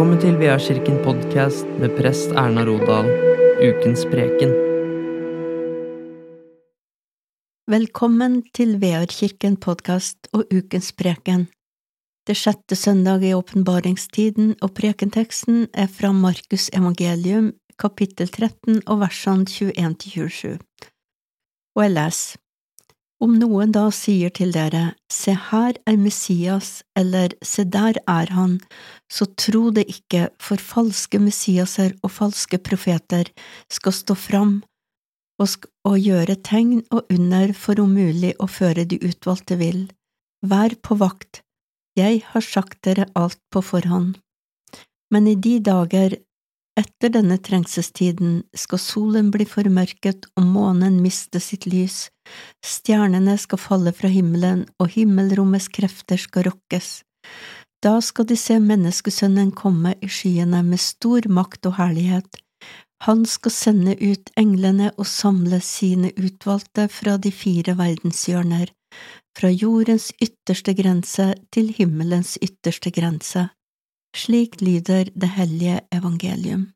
Velkommen til Viakirken podkast med prest Erna Rodal, ukens preken. Velkommen til Vearkirken podkast og ukens preken. Det sjette søndag i åpenbaringstiden, og prekenteksten er fra Markus evangelium, kapittel 13 og versene 21–27. Og jeg leser. Om noen da sier til dere, Se her er Messias, eller Se der er han, så tro det ikke, for falske Messiaser og falske profeter skal stå fram og, og gjøre tegn og under for om mulig å føre de utvalgte vill. Vær på vakt, jeg har sagt dere alt på forhånd. Men i de dager etter denne trengselstiden skal solen bli formørket og månen miste sitt lys, stjernene skal falle fra himmelen og himmelrommets krefter skal rokkes. Da skal de se Menneskesønnen komme i skyene med stor makt og herlighet. Han skal sende ut englene og samle sine utvalgte fra de fire verdenshjørner, fra jordens ytterste grense til himmelens ytterste grense. Slik lyder det hellige evangelium.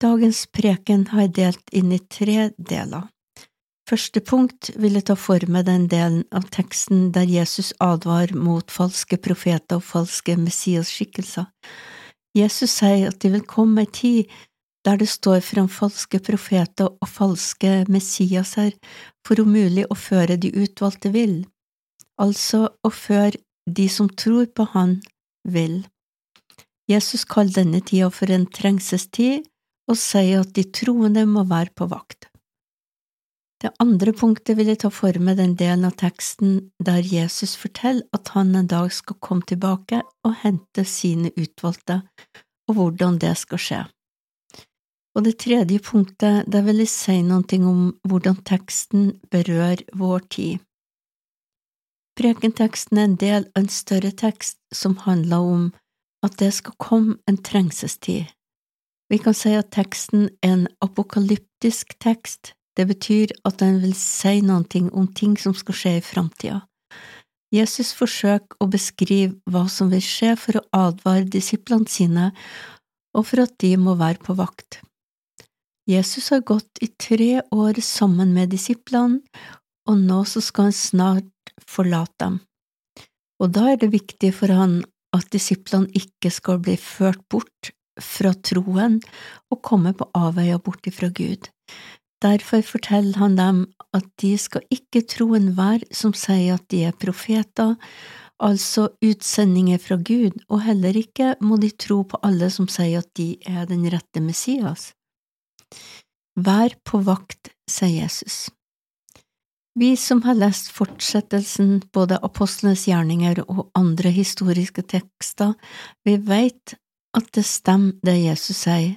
Dagens preken har jeg delt inn i tre deler. Første punkt vil jeg ta for meg den delen av teksten der Jesus advarer mot falske profeter og falske messiasskikkelser. Jesus sier at det vil komme ei tid der det står fram falske profeter og falske messiaser for om mulig å føre de utvalgte vill, altså å føre de som tror på Han, vill. Jesus kaller denne tida for en trengselstid og sier at de troende må være på vakt. Det andre punktet vil jeg ta for meg den delen av teksten der Jesus forteller at han en dag skal komme tilbake og hente sine utvalgte, og hvordan det skal skje. Og det tredje punktet, der vil jeg si noe om hvordan teksten berører vår tid. Prekenteksten er en del av en større tekst som handler om at det skal komme en trengselstid. Vi kan si at teksten er en apokalyptisk tekst, det betyr at den vil si noe om ting som skal skje i framtida. Jesus forsøker å beskrive hva som vil skje for å advare disiplene sine, og for at de må være på vakt. Jesus har gått i tre år sammen med disiplene, og nå så skal han snart forlate dem. Og da er det viktig for han at disiplene ikke skal bli ført bort fra troen og komme på avveier bort ifra Gud. Derfor forteller han dem at de skal ikke tro enhver som sier at de er profeter, altså utsendinger fra Gud, og heller ikke må de tro på alle som sier at de er den rette Messias. Vær på vakt, sier Jesus. Vi som har lest fortsettelsen, både apostlenes gjerninger og andre historiske tekster, vi veit at det stemmer det Jesus sier.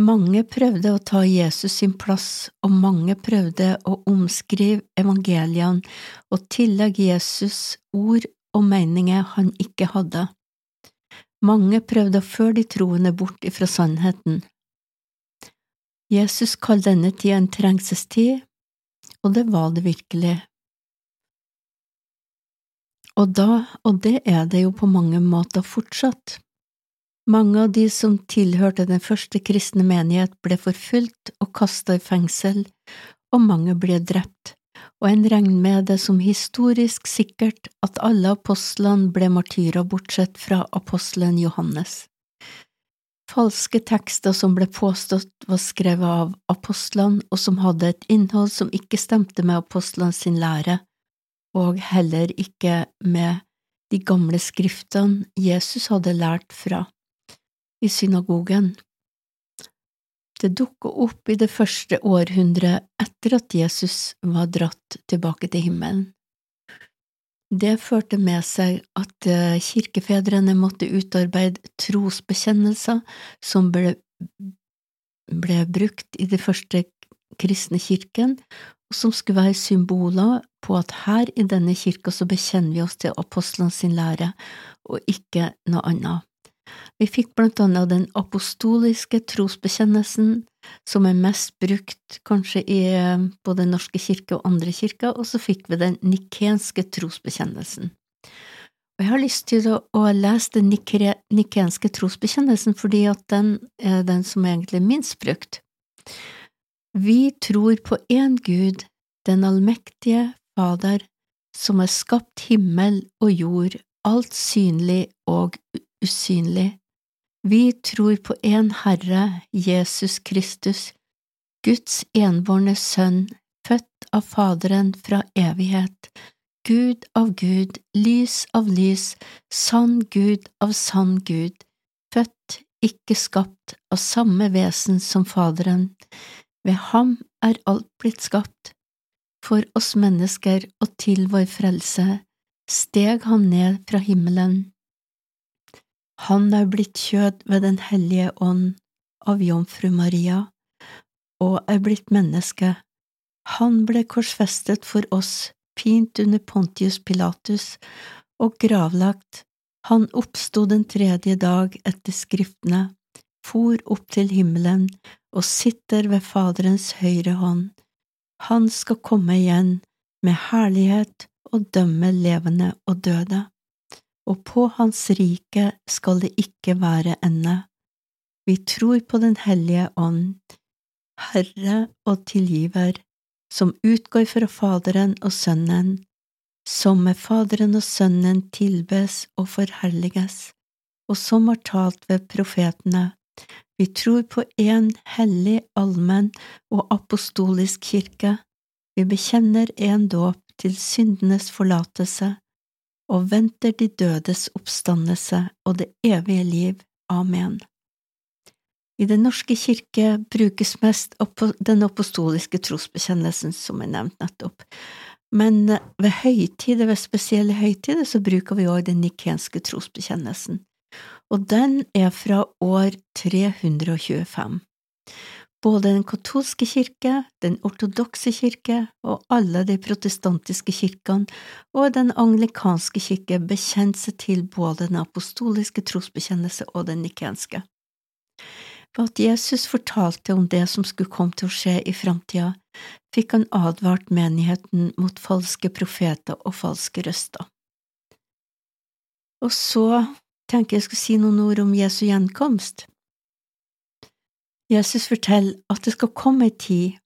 Mange prøvde å ta Jesus sin plass, og mange prøvde å omskrive evangeliene og tillegge Jesus ord og meninger han ikke hadde. Mange prøvde å føre de troende bort ifra sannheten. Jesus kaller denne tida en trengselstid, og det var det virkelig. Og da, og det er det jo på mange måter fortsatt. Mange av de som tilhørte den første kristne menighet, ble forfulgt og kasta i fengsel, og mange ble drept, og en regner med det som historisk sikkert at alle apostlene ble martyrer bortsett fra apostelen Johannes. Falske tekster som ble påstått var skrevet av apostlene, og som hadde et innhold som ikke stemte med apostlene sin lære, og heller ikke med de gamle skriftene Jesus hadde lært fra i synagogen. Det dukket opp i det første århundret etter at Jesus var dratt tilbake til himmelen. Det førte med seg at eh, kirkefedrene måtte utarbeide trosbekjennelser som ble, ble brukt i den første kristne kirken, og som skulle være symboler på at her i denne kirka så bekjenner vi oss til apostlene sin lære, og ikke noe annet. Vi fikk blant annet den apostoliske trosbekjennelsen, som er mest brukt kanskje i både både norske kirke og andre kirker, og så fikk vi den nikenske trosbekjennelsen. Og jeg har lyst til å lese den nikenske trosbekjennelsen fordi at den er den som er egentlig minst brukt. Vi tror på én Gud, den allmektige Fader, som har skapt himmel og jord, alt synlig og usynlig. Vi tror på én Herre, Jesus Kristus, Guds enbårne Sønn, født av Faderen fra evighet, Gud av Gud, lys av lys, sann Gud av sann Gud, født, ikke skapt, av samme vesen som Faderen. Ved ham er alt blitt skapt. For oss mennesker og til vår frelse steg han ned fra himmelen. Han er blitt kjød ved Den hellige ånd av jomfru Maria, og er blitt menneske. Han ble korsfestet for oss pint under Pontius Pilatus og gravlagt, han oppstod den tredje dag etter skriftene, for opp til himmelen og sitter ved Faderens høyre hånd. Han skal komme igjen med herlighet og dømme levende og døde, og på hans rike skal det ikke være ende. Vi tror på Den hellige ånd, Herre og tilgiver, som utgår fra Faderen og Sønnen, som med Faderen og Sønnen tilbes og forherliges, og som har talt ved profetene. Vi tror på én hellig, allmenn og apostolisk kirke. Vi bekjenner én dåp til syndenes forlatelse og venter de dødes oppstandelse og det evige liv. Amen. I Den norske kirke brukes mest den apostoliske trosbekjennelsen, som er nevnt nettopp, men ved høytider, ved spesielle høytider, så bruker vi også den nikenske trosbekjennelsen, og den er fra år 325. Både den katolske kirke, den ortodokse kirke og alle de protestantiske kirkene og den anglikanske kirke bekjente seg til både den apostoliske trosbekjennelse og den nikenske Ved at Jesus fortalte om det som skulle komme til å skje i framtida, fikk han advart menigheten mot falske profeter og falske røster. Og så tenker jeg skal si noen ord om Jesu gjenkomst. Jesus forteller at det skal komme ei tid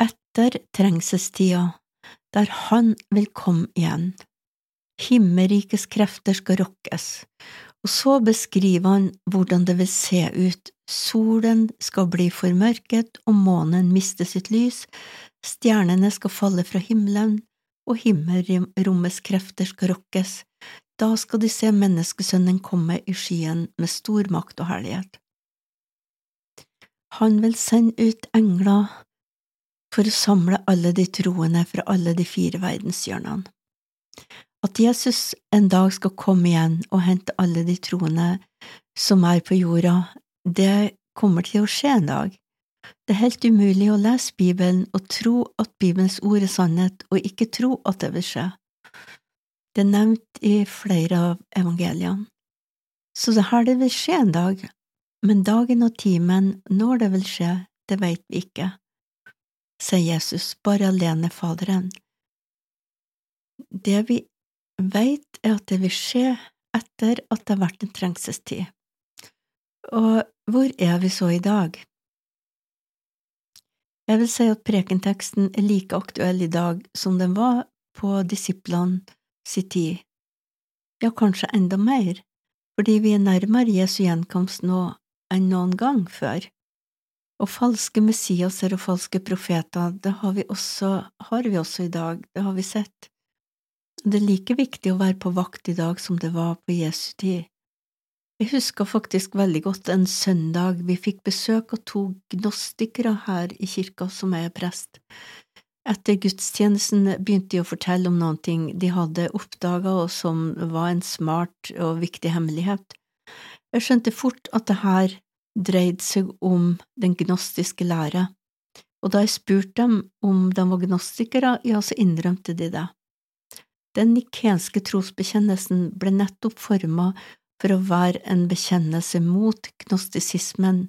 etter trengselstida der han vil komme igjen. Himmelrikes krefter skal rokkes, og så beskriver han hvordan det vil se ut, solen skal bli formørket og månen miste sitt lys, stjernene skal falle fra himmelen, og himmelrommets krefter skal rokkes, da skal de se menneskesønnen komme i skyen med stor makt og herlighet. Han vil sende ut engler for å samle alle de troende fra alle de fire verdenshjørnene. At Jesus en dag skal komme igjen og hente alle de troende som er på jorda, det kommer til å skje en dag. Det er helt umulig å lese Bibelen og tro at Bibelens ord er sannhet, og ikke tro at det vil skje. Det er nevnt i flere av evangeliene. Så det her det vil skje en dag, men dagen og timen når det vil skje, det veit vi ikke, sier Jesus, bare alene Faderen. Det vi veit, er at det vil skje etter at det har vært en trengselstid. Og hvor er vi så i dag? Jeg vil si at prekenteksten er like aktuell i dag som den var på disiplene si tid, ja, kanskje enda mer, fordi vi er nærmere Jesu gjenkomst nå enn noen gang før. Og falske messiaser og falske profeter, det har vi også, har vi også i dag, det har vi sett. Det er like viktig å være på vakt i dag som det var på Jesu tid. Jeg husker faktisk veldig godt en søndag vi fikk besøk av to gnostikere her i kirka som er prest. Etter gudstjenesten begynte de å fortelle om noen ting de hadde oppdaga og som var en smart og viktig hemmelighet. Jeg skjønte fort at det her dreide seg om den gnostiske lære, og da jeg spurte dem om de var gnostikere, ja, så innrømte de det. Den nikenske trosbekjennelsen ble nettopp formet for å være en bekjennelse mot gnostisismen,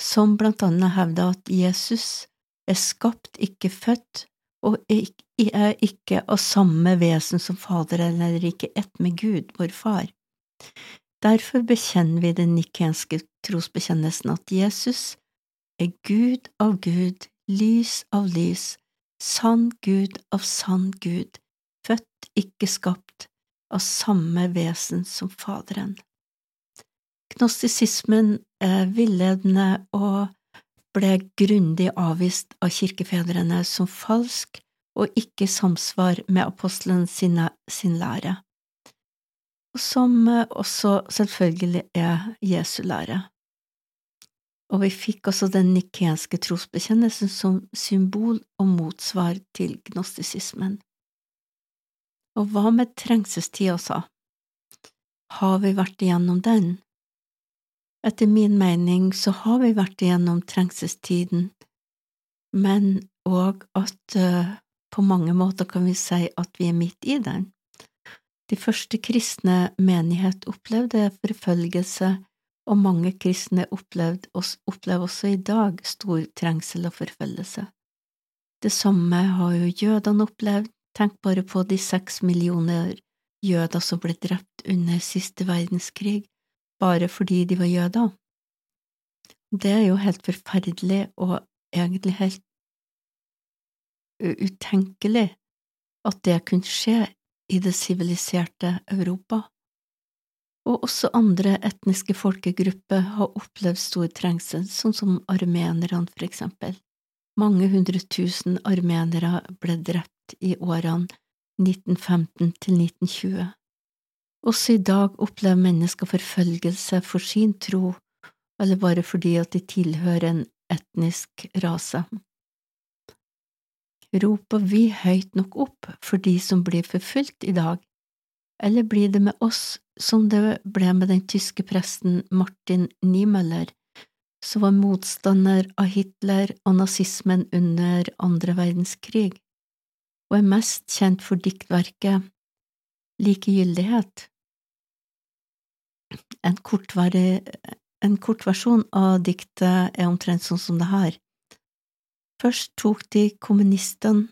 som blant annet hevda at Jesus er skapt, ikke født, og er ikke av samme vesen som Fader eller ikke ett med Gud, vår Far. Derfor bekjenner vi den nikenske trosbekjennelsen at Jesus er Gud av Gud, lys av lys, sann Gud av sann Gud, født, ikke skapt, av samme vesen som Faderen. Gnostisismen er villedende og ble grundig avvist av kirkefedrene som falsk og ikke samsvar med apostelen sin, sin lære, som også selvfølgelig er Jesu lære. Og vi fikk også den nikenske trosbekjennelsen som symbol og motsvar til gnostisismen. Og hva med trengselstida, sa? Har vi vært igjennom den? Etter min mening så har vi vært igjennom trengselstiden, men òg at uh, på mange måter kan vi si at vi er midt i den. De første kristne menighet opplevde forfølgelse, og mange kristne opplever også i dag stor trengsel og forfølgelse. Det samme har jo jødene opplevd, tenk bare på de seks millioner jøder som ble drept under siste verdenskrig, bare fordi de var jøder. Det er jo helt forferdelig og egentlig helt utenkelig at det kunne skje i det siviliserte Europa. Og også andre etniske folkegrupper har opplevd stor trengsel, sånn som armenerne, for eksempel. Mange hundre tusen armenere ble drept i årene 1915 til 1920. Også i dag opplever mennesker forfølgelse for sin tro, eller bare fordi at de tilhører en etnisk rase. Roper vi høyt nok opp for de som blir forfulgt i dag, eller blir det med oss som det ble med den tyske presten Martin Niemöller, som var motstander av Hitler og nazismen under andre verdenskrig, og er mest kjent for diktverket Likegyldighet? En, en kortversjon av diktet er omtrent sånn som det her. Først tok de kommunisten,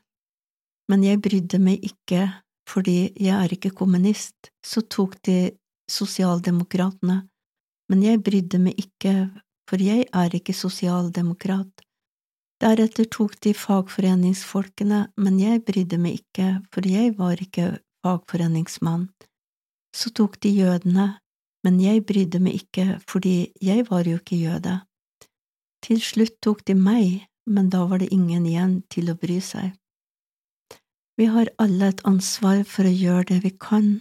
men jeg brydde meg ikke fordi jeg er ikke kommunist, så tok de sosialdemokratene, men jeg brydde meg ikke, for jeg er ikke sosialdemokrat. Deretter tok de fagforeningsfolkene, men jeg brydde meg ikke, for jeg var ikke fagforeningsmann. Så tok de jødene, men jeg brydde meg ikke fordi jeg var jo ikke jøde. Til slutt tok de meg, men da var det ingen igjen til å bry seg. Vi har alle et ansvar for å gjøre det vi kan,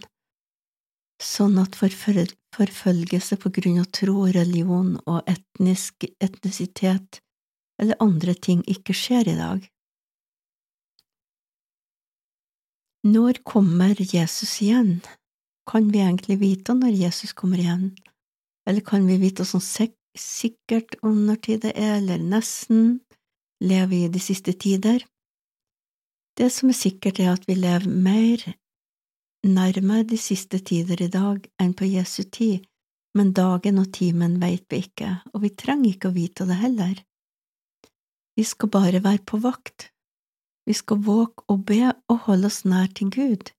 sånn at forfølgelse på grunn av tro, religion og etnisk etnisitet eller andre ting ikke skjer i dag. Når kommer Jesus igjen? Kan vi egentlig vite når Jesus kommer igjen, eller kan vi vite sånn sikkert om når tid det er, eller nesten, lever i de siste tider? Det som er sikkert, er at vi lever mer nærmere de siste tider i dag enn på Jesu tid, men dagen og timen veit vi ikke, og vi trenger ikke å vite det heller. Vi skal bare være på vakt. Vi skal våge og be og holde oss nær til Gud.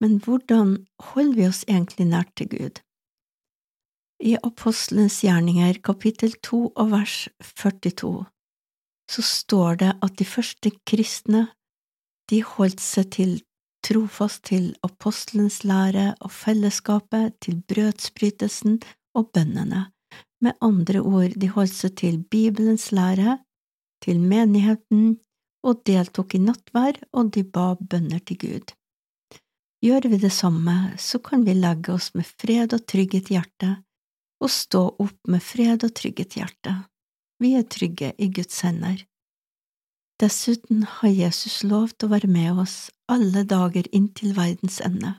Men hvordan holder vi oss egentlig nært til Gud? I Apostelens gjerninger, kapittel 2 og vers 42, så står det at de første kristne, de holdt seg til trofast til apostelens lære og fellesskapet, til brødsbrytelsen og bønnene. Med andre ord, de holdt seg til Bibelens lære, til menigheten, og deltok i nattvær, og de ba bønner til Gud. Gjør vi det samme, så kan vi legge oss med fred og trygghet i hjertet, og stå opp med fred og trygghet i hjertet. Vi er trygge i Guds hender. Dessuten har Jesus lovt å være med oss alle dager inntil verdens ende,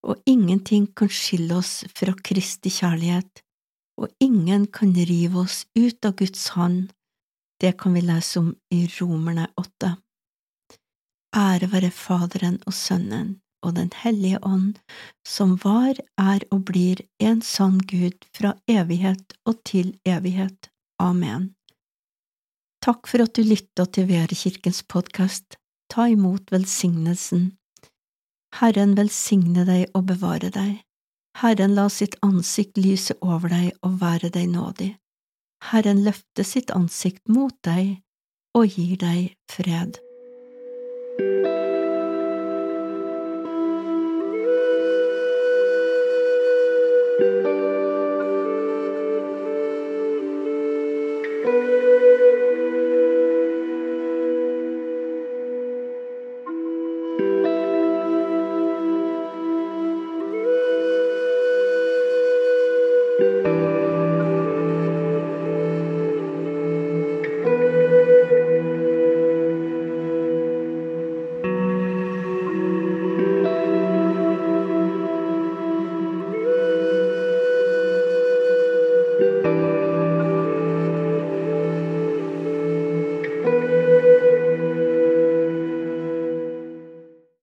og ingenting kan skille oss fra Kristi kjærlighet, og ingen kan rive oss ut av Guds hånd. Det kan vi lese om i Romerne åtte. Ære være Faderen og Sønnen og Den hellige ånd, som var, er og blir en sann Gud fra evighet og til evighet. Amen. Takk for at du lytta til Verekirkens podkast. ta imot velsignelsen. Herren velsigne deg og bevare deg. Herren la sitt ansikt lyse over deg og være deg nådig. Herren løfte sitt ansikt mot deg og gir deg fred.